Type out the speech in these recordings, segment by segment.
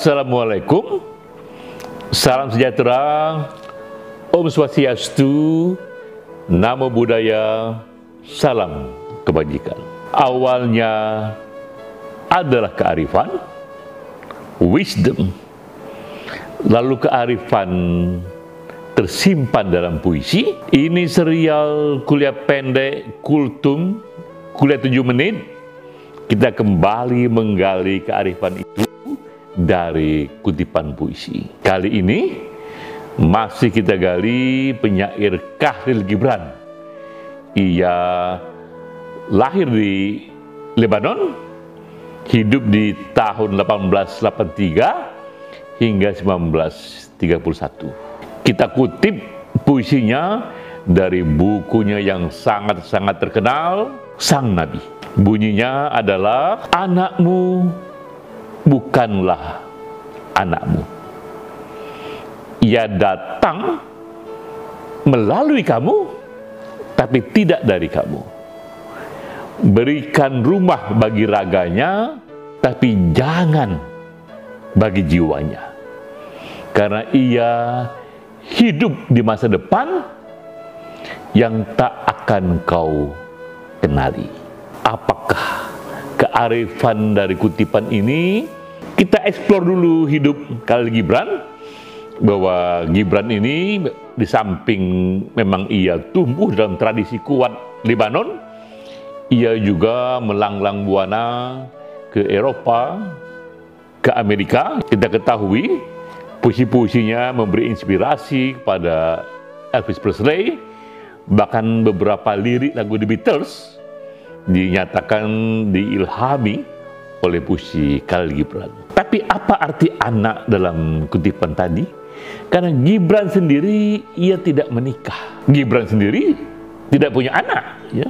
Assalamualaikum. Salam sejahtera. Om Swastiastu. Namo Buddhaya. Salam kebajikan. Awalnya adalah kearifan Wisdom Lalu kearifan tersimpan dalam puisi Ini serial kuliah pendek Kultum Kuliah 7 menit Kita kembali menggali kearifan itu dari kutipan puisi. Kali ini masih kita gali penyair Kahlil Gibran. Ia lahir di Lebanon, hidup di tahun 1883 hingga 1931. Kita kutip puisinya dari bukunya yang sangat-sangat terkenal, Sang Nabi. Bunyinya adalah anakmu bukanlah anakmu. Ia datang melalui kamu, tapi tidak dari kamu. Berikan rumah bagi raganya, tapi jangan bagi jiwanya. Karena ia hidup di masa depan yang tak akan kau kenali. Apakah kearifan dari kutipan ini, kita eksplor dulu hidup Khalil Gibran, bahwa Gibran ini di samping memang ia tumbuh dalam tradisi kuat Lebanon, ia juga melanglang buana ke Eropa, ke Amerika. Kita ketahui puisi-puisinya memberi inspirasi kepada Elvis Presley, bahkan beberapa lirik lagu The Beatles dinyatakan diilhami oleh puisi Khalil Gibran. Tapi apa arti anak dalam kutipan tadi? Karena Gibran sendiri ia tidak menikah. Gibran sendiri tidak punya anak. Ya.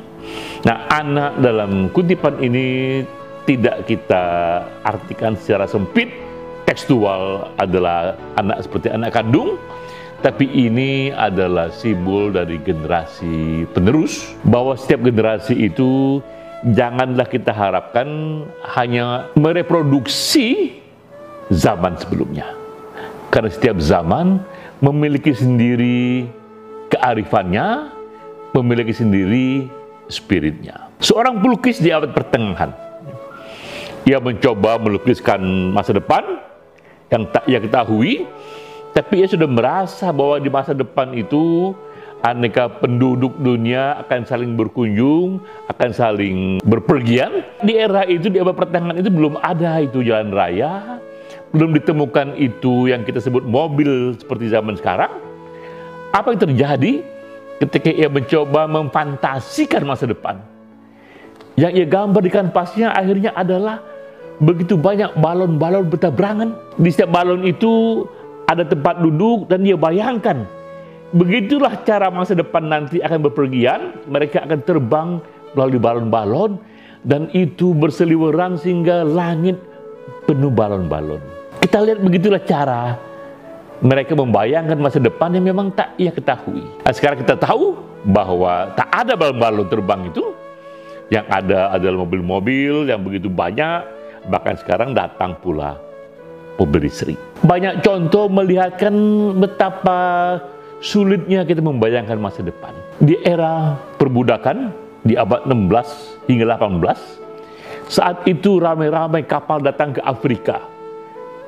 Nah anak dalam kutipan ini tidak kita artikan secara sempit. Tekstual adalah anak seperti anak kandung, tapi ini adalah simbol dari generasi penerus bahwa setiap generasi itu janganlah kita harapkan hanya mereproduksi zaman sebelumnya. Karena setiap zaman memiliki sendiri kearifannya, memiliki sendiri spiritnya. Seorang pelukis di abad pertengahan, ia mencoba melukiskan masa depan yang tak ia ketahui, tapi ia sudah merasa bahwa di masa depan itu aneka penduduk dunia akan saling berkunjung, akan saling berpergian. Di era itu, di abad pertengahan itu belum ada itu jalan raya, belum ditemukan itu yang kita sebut mobil seperti zaman sekarang. Apa yang terjadi ketika ia mencoba memfantasikan masa depan? Yang ia gambar di kanvasnya akhirnya adalah begitu banyak balon-balon bertabrakan. Di setiap balon itu ada tempat duduk dan dia bayangkan begitulah cara masa depan nanti akan berpergian. Mereka akan terbang melalui balon-balon dan itu berseliweran sehingga langit penuh balon-balon. Kita lihat begitulah cara mereka membayangkan masa depan yang memang tak ia ketahui. Nah, sekarang kita tahu bahwa tak ada balon-balon terbang itu. Yang ada adalah mobil-mobil yang begitu banyak bahkan sekarang datang pula mobil listrik. Banyak contoh melihatkan betapa sulitnya kita membayangkan masa depan. Di era perbudakan, di abad 16 hingga 18, saat itu ramai-ramai kapal datang ke Afrika,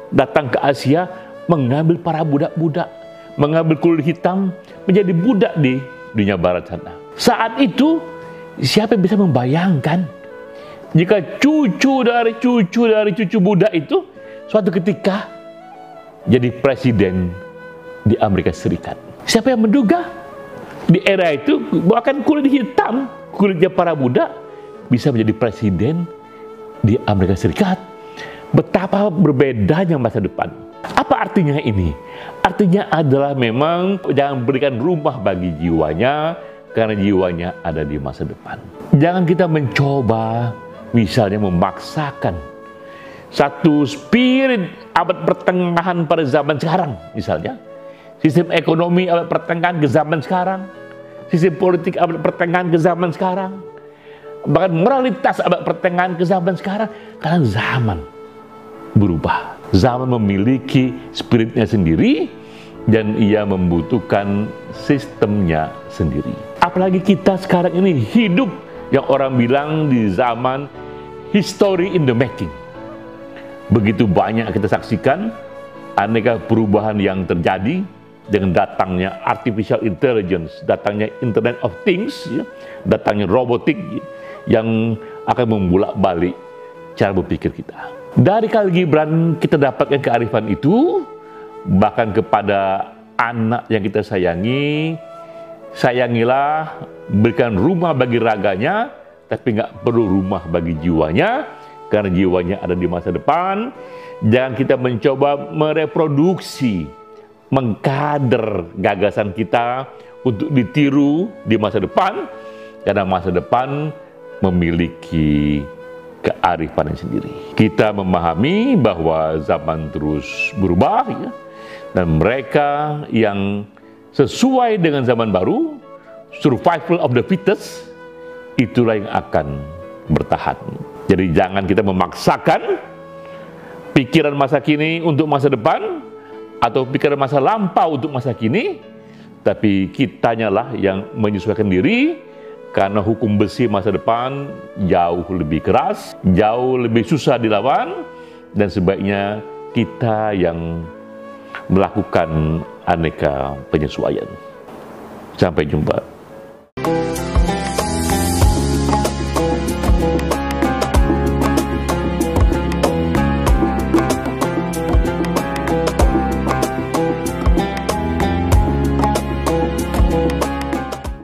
datang ke Asia, mengambil para budak-budak, mengambil kulit hitam, menjadi budak di dunia barat sana. Saat itu, siapa yang bisa membayangkan jika cucu dari cucu dari cucu budak itu suatu ketika jadi presiden di Amerika Serikat. Siapa yang menduga di era itu bahkan kulit hitam, kulitnya para budak bisa menjadi presiden di Amerika Serikat. Betapa berbedanya masa depan. Apa artinya ini? Artinya adalah memang jangan berikan rumah bagi jiwanya karena jiwanya ada di masa depan. Jangan kita mencoba misalnya memaksakan satu spirit abad pertengahan pada zaman sekarang misalnya. Sistem ekonomi abad pertengahan ke zaman sekarang. Sistem politik abad pertengahan ke zaman sekarang. Bahkan moralitas abad pertengahan ke zaman sekarang. Karena zaman berubah. Zaman memiliki spiritnya sendiri dan ia membutuhkan sistemnya sendiri. Apalagi kita sekarang ini hidup yang orang bilang di zaman history in the making begitu banyak kita saksikan aneka perubahan yang terjadi dengan datangnya artificial intelligence, datangnya Internet of Things, ya, datangnya robotik yang akan membulak balik cara berpikir kita. Dari Kal Gibran kita dapatkan kearifan itu, bahkan kepada anak yang kita sayangi, sayangilah, berikan rumah bagi raganya, tapi nggak perlu rumah bagi jiwanya, karena jiwanya ada di masa depan. Jangan kita mencoba mereproduksi, mengkader gagasan kita untuk ditiru di masa depan, karena masa depan memiliki kearifan sendiri. Kita memahami bahwa zaman terus berubah, ya, dan mereka yang sesuai dengan zaman baru, survival of the fittest, itulah yang akan bertahan. Jadi jangan kita memaksakan pikiran masa kini untuk masa depan atau pikiran masa lampau untuk masa kini, tapi kitanya lah yang menyesuaikan diri karena hukum besi masa depan jauh lebih keras, jauh lebih susah dilawan dan sebaiknya kita yang melakukan aneka penyesuaian. Sampai jumpa.